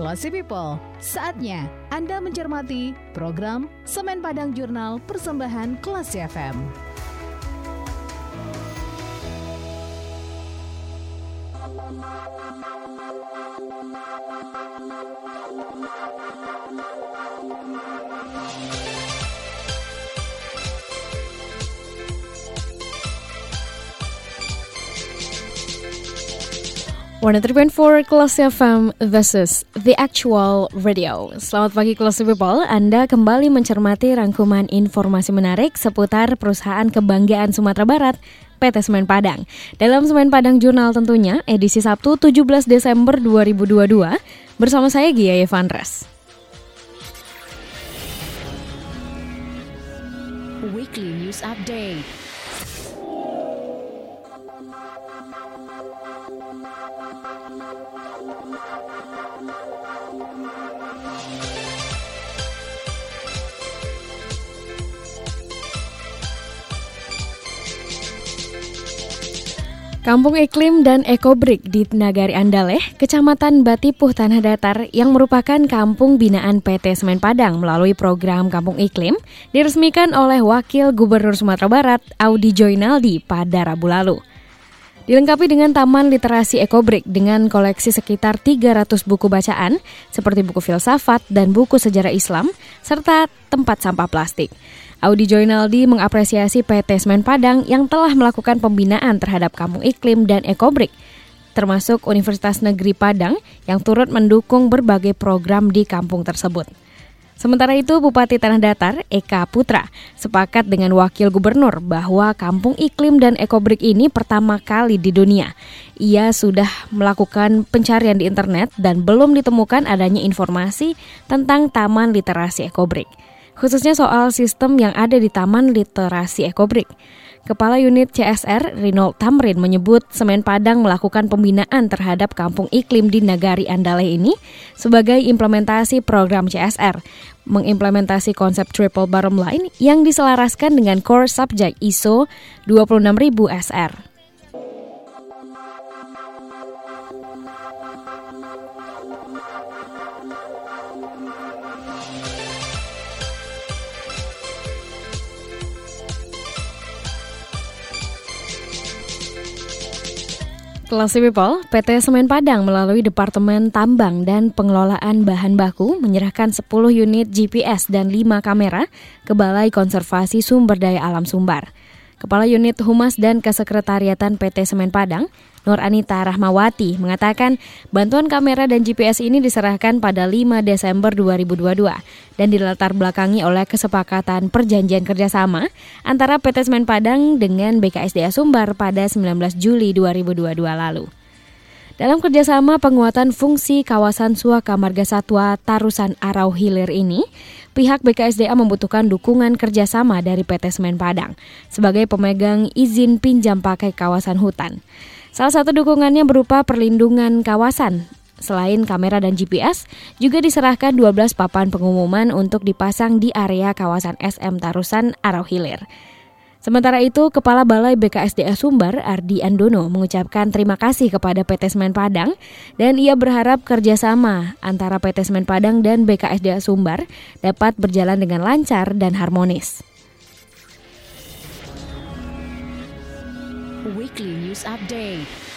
Classy People, saatnya Anda mencermati program Semen Padang Jurnal Persembahan Classy FM. One for Kelas FM versus The Actual Radio. Selamat pagi Kelas People, Anda kembali mencermati rangkuman informasi menarik seputar perusahaan kebanggaan Sumatera Barat, PT Semen Padang. Dalam Semen Padang Jurnal tentunya, edisi Sabtu 17 Desember 2022, bersama saya Gia Evandres. Weekly News Update Kampung Iklim dan Ekobrik di Nagari Andaleh, Kecamatan Batipuh Tanah Datar yang merupakan kampung binaan PT Semen Padang melalui program Kampung Iklim diresmikan oleh Wakil Gubernur Sumatera Barat Audi Joinaldi pada Rabu lalu. Dilengkapi dengan taman literasi Ekobrik dengan koleksi sekitar 300 buku bacaan seperti buku filsafat dan buku sejarah Islam serta tempat sampah plastik. Audi Joinaldi mengapresiasi PT Semen Padang yang telah melakukan pembinaan terhadap kampung iklim dan ekobrik, termasuk Universitas Negeri Padang yang turut mendukung berbagai program di kampung tersebut. Sementara itu, Bupati Tanah Datar, Eka Putra, sepakat dengan Wakil Gubernur bahwa kampung iklim dan ekobrik ini pertama kali di dunia. Ia sudah melakukan pencarian di internet dan belum ditemukan adanya informasi tentang Taman Literasi Ekobrik khususnya soal sistem yang ada di Taman Literasi Ekobrik. Kepala Unit CSR Rinald Tamrin menyebut Semen Padang melakukan pembinaan terhadap kampung iklim di Nagari Andale ini sebagai implementasi program CSR, mengimplementasi konsep triple bottom line yang diselaraskan dengan core subject ISO 26000 SR. Kelas People, PT Semen Padang melalui Departemen Tambang dan Pengelolaan Bahan Baku menyerahkan 10 unit GPS dan 5 kamera ke Balai Konservasi Sumber Daya Alam Sumbar. Kepala Unit Humas dan Kesekretariatan PT Semen Padang, Nur Anita Rahmawati mengatakan bantuan kamera dan GPS ini diserahkan pada 5 Desember 2022 dan dilatar belakangi oleh kesepakatan perjanjian kerjasama antara PT Semen Padang dengan BKSDA Sumbar pada 19 Juli 2022 lalu. Dalam kerjasama penguatan fungsi kawasan Suaka Marga Satwa Tarusan Arau Hilir ini, pihak BKSDA membutuhkan dukungan kerjasama dari PT Semen Padang sebagai pemegang izin pinjam pakai kawasan hutan. Salah satu dukungannya berupa perlindungan kawasan. Selain kamera dan GPS, juga diserahkan 12 papan pengumuman untuk dipasang di area kawasan SM Tarusan Arau Hilir. Sementara itu, Kepala Balai BKSDA Sumbar, Ardi Andono, mengucapkan terima kasih kepada PT Semen Padang dan ia berharap kerjasama antara PT Semen Padang dan BKSDA Sumbar dapat berjalan dengan lancar dan harmonis. Weekly News Update.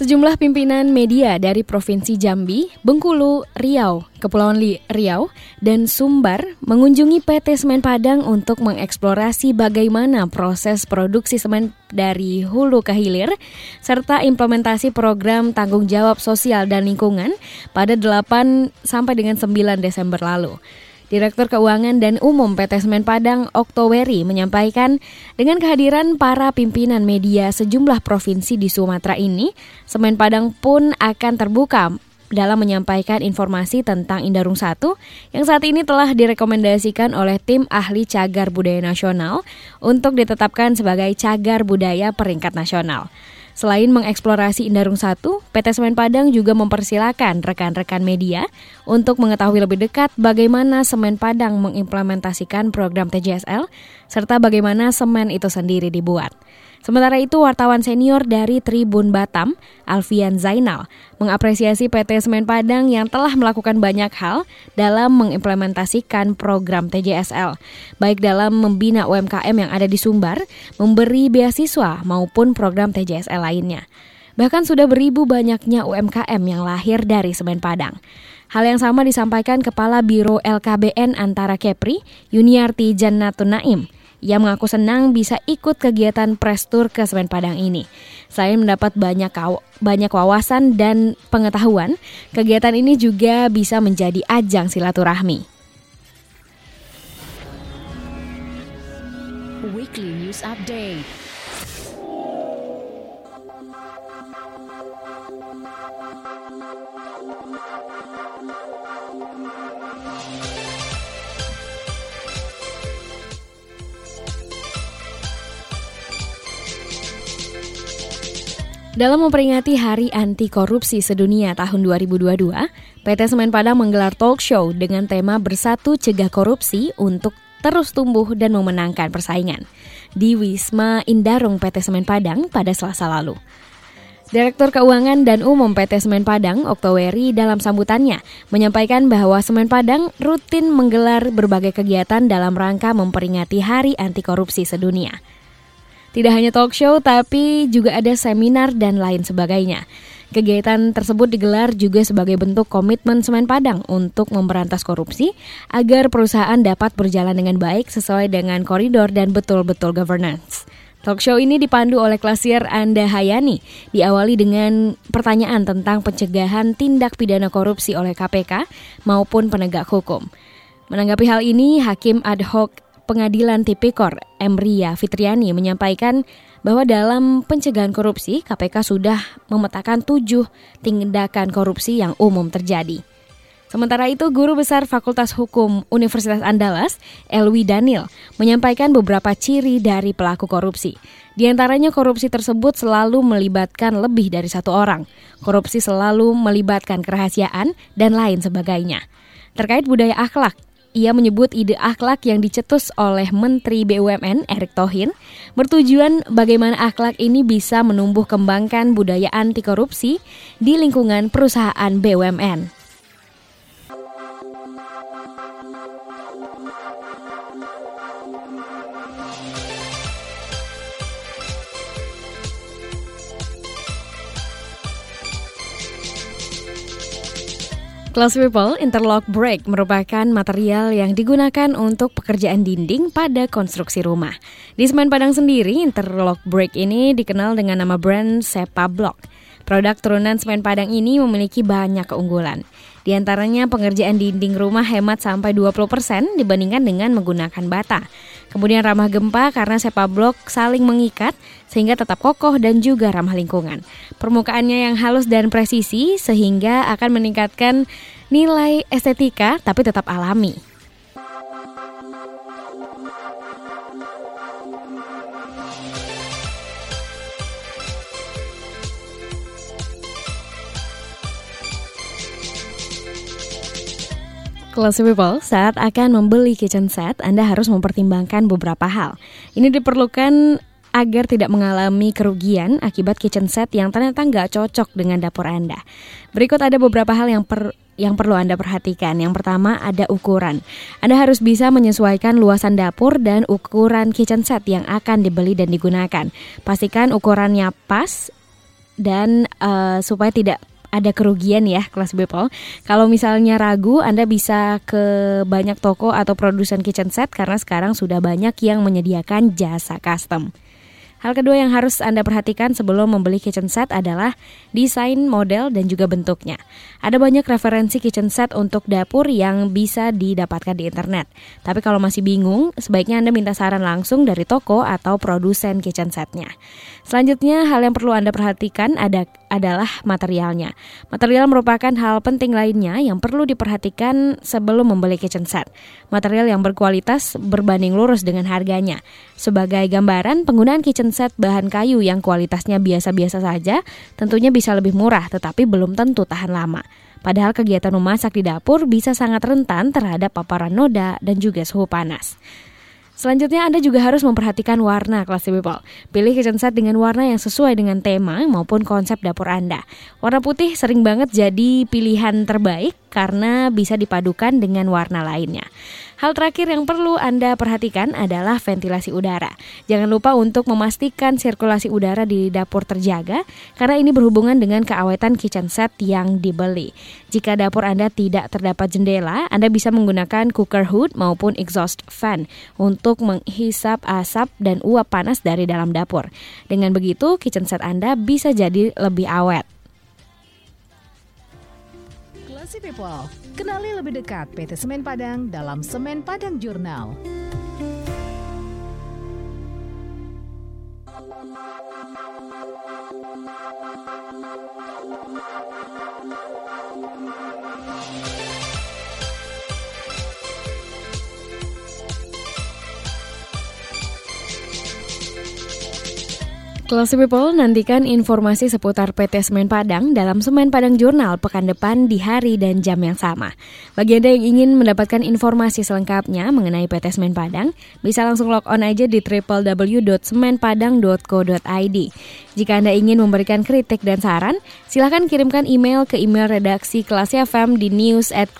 Sejumlah pimpinan media dari Provinsi Jambi, Bengkulu, Riau, Kepulauan Riau, dan Sumbar mengunjungi PT Semen Padang untuk mengeksplorasi bagaimana proses produksi semen dari hulu ke hilir, serta implementasi program tanggung jawab sosial dan lingkungan pada 8 sampai dengan 9 Desember lalu. Direktur Keuangan dan Umum PT Semen Padang Oktoweri menyampaikan dengan kehadiran para pimpinan media sejumlah provinsi di Sumatera ini, Semen Padang pun akan terbuka dalam menyampaikan informasi tentang Indarung 1 yang saat ini telah direkomendasikan oleh tim ahli cagar budaya nasional untuk ditetapkan sebagai cagar budaya peringkat nasional. Selain mengeksplorasi Indarung 1, PT Semen Padang juga mempersilahkan rekan-rekan media untuk mengetahui lebih dekat bagaimana Semen Padang mengimplementasikan program TJSL serta bagaimana semen itu sendiri dibuat. Sementara itu, wartawan senior dari Tribun Batam, Alfian Zainal, mengapresiasi PT Semen Padang yang telah melakukan banyak hal dalam mengimplementasikan program TJSL, baik dalam membina UMKM yang ada di Sumbar, memberi beasiswa maupun program TJSL lainnya. Bahkan sudah beribu banyaknya UMKM yang lahir dari Semen Padang. Hal yang sama disampaikan Kepala Biro LKBN antara Kepri, Yuniarti Jannatun Naim. Ia mengaku senang bisa ikut kegiatan press tour ke Semen Padang ini. Selain mendapat banyak banyak wawasan dan pengetahuan, kegiatan ini juga bisa menjadi ajang silaturahmi. Weekly News Update Dalam memperingati Hari Anti Korupsi Sedunia tahun 2022, PT Semen Padang menggelar talk show dengan tema Bersatu Cegah Korupsi untuk terus tumbuh dan memenangkan persaingan di Wisma Indarung PT Semen Padang pada Selasa lalu. Direktur Keuangan dan Umum PT Semen Padang, Oktoweri, dalam sambutannya menyampaikan bahwa Semen Padang rutin menggelar berbagai kegiatan dalam rangka memperingati Hari Anti Korupsi Sedunia. Tidak hanya talk show, tapi juga ada seminar dan lain sebagainya. Kegiatan tersebut digelar juga sebagai bentuk komitmen Semen Padang untuk memberantas korupsi agar perusahaan dapat berjalan dengan baik sesuai dengan koridor dan betul-betul governance. Talk show ini dipandu oleh klasier Anda Hayani, diawali dengan pertanyaan tentang pencegahan tindak pidana korupsi oleh KPK maupun penegak hukum. Menanggapi hal ini, Hakim ad hoc Pengadilan Tipikor Emria Fitriani menyampaikan bahwa dalam pencegahan korupsi KPK sudah memetakan tujuh tindakan korupsi yang umum terjadi. Sementara itu, Guru Besar Fakultas Hukum Universitas Andalas, Elwi Daniel, menyampaikan beberapa ciri dari pelaku korupsi. Di antaranya korupsi tersebut selalu melibatkan lebih dari satu orang. Korupsi selalu melibatkan kerahasiaan dan lain sebagainya. Terkait budaya akhlak, ia menyebut ide akhlak yang dicetus oleh Menteri BUMN Erick Thohir bertujuan bagaimana akhlak ini bisa menumbuh kembangkan budaya anti korupsi di lingkungan perusahaan BUMN. Class People, interlock break merupakan material yang digunakan untuk pekerjaan dinding pada konstruksi rumah. Di Semen Padang sendiri, interlock break ini dikenal dengan nama brand Sepa Block. Produk turunan semen Padang ini memiliki banyak keunggulan. Di antaranya pengerjaan dinding rumah hemat sampai 20% dibandingkan dengan menggunakan bata. Kemudian ramah gempa karena sepa blok saling mengikat sehingga tetap kokoh dan juga ramah lingkungan. Permukaannya yang halus dan presisi sehingga akan meningkatkan nilai estetika tapi tetap alami. Classy People, saat akan membeli kitchen set, Anda harus mempertimbangkan beberapa hal. Ini diperlukan agar tidak mengalami kerugian akibat kitchen set yang ternyata nggak cocok dengan dapur Anda. Berikut ada beberapa hal yang per, yang perlu Anda perhatikan. Yang pertama ada ukuran. Anda harus bisa menyesuaikan luasan dapur dan ukuran kitchen set yang akan dibeli dan digunakan. Pastikan ukurannya pas dan uh, supaya tidak ada kerugian ya kelas Bepol. Kalau misalnya ragu, Anda bisa ke banyak toko atau produsen kitchen set karena sekarang sudah banyak yang menyediakan jasa custom. Hal kedua yang harus Anda perhatikan sebelum membeli kitchen set adalah desain, model, dan juga bentuknya. Ada banyak referensi kitchen set untuk dapur yang bisa didapatkan di internet. Tapi kalau masih bingung, sebaiknya Anda minta saran langsung dari toko atau produsen kitchen setnya. Selanjutnya, hal yang perlu Anda perhatikan ada, adalah materialnya. Material merupakan hal penting lainnya yang perlu diperhatikan sebelum membeli kitchen set. Material yang berkualitas berbanding lurus dengan harganya. Sebagai gambaran, penggunaan kitchen kitchen set bahan kayu yang kualitasnya biasa-biasa saja tentunya bisa lebih murah tetapi belum tentu tahan lama. Padahal kegiatan memasak di dapur bisa sangat rentan terhadap paparan noda dan juga suhu panas. Selanjutnya Anda juga harus memperhatikan warna Classy People. Pilih kitchen set dengan warna yang sesuai dengan tema maupun konsep dapur Anda. Warna putih sering banget jadi pilihan terbaik karena bisa dipadukan dengan warna lainnya. Hal terakhir yang perlu Anda perhatikan adalah ventilasi udara. Jangan lupa untuk memastikan sirkulasi udara di dapur terjaga karena ini berhubungan dengan keawetan kitchen set yang dibeli. Jika dapur Anda tidak terdapat jendela, Anda bisa menggunakan cooker hood maupun exhaust fan untuk menghisap asap dan uap panas dari dalam dapur. Dengan begitu, kitchen set Anda bisa jadi lebih awet. People, kenali lebih dekat PT Semen Padang dalam Semen Padang Jurnal. Classy People, nantikan informasi seputar PT Semen Padang dalam Semen Padang Jurnal pekan depan di hari dan jam yang sama. Bagi Anda yang ingin mendapatkan informasi selengkapnya mengenai PT Semen Padang, bisa langsung log on aja di www.semenpadang.co.id. Jika Anda ingin memberikan kritik dan saran, silahkan kirimkan email ke email redaksi Classy FM di news at.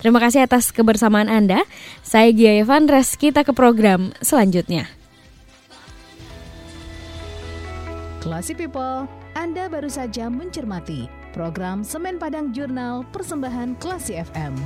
Terima kasih atas kebersamaan Anda. Saya Gia Evandres, kita ke program selanjutnya. Classy People, Anda baru saja mencermati program Semen Padang Jurnal Persembahan Classy FM.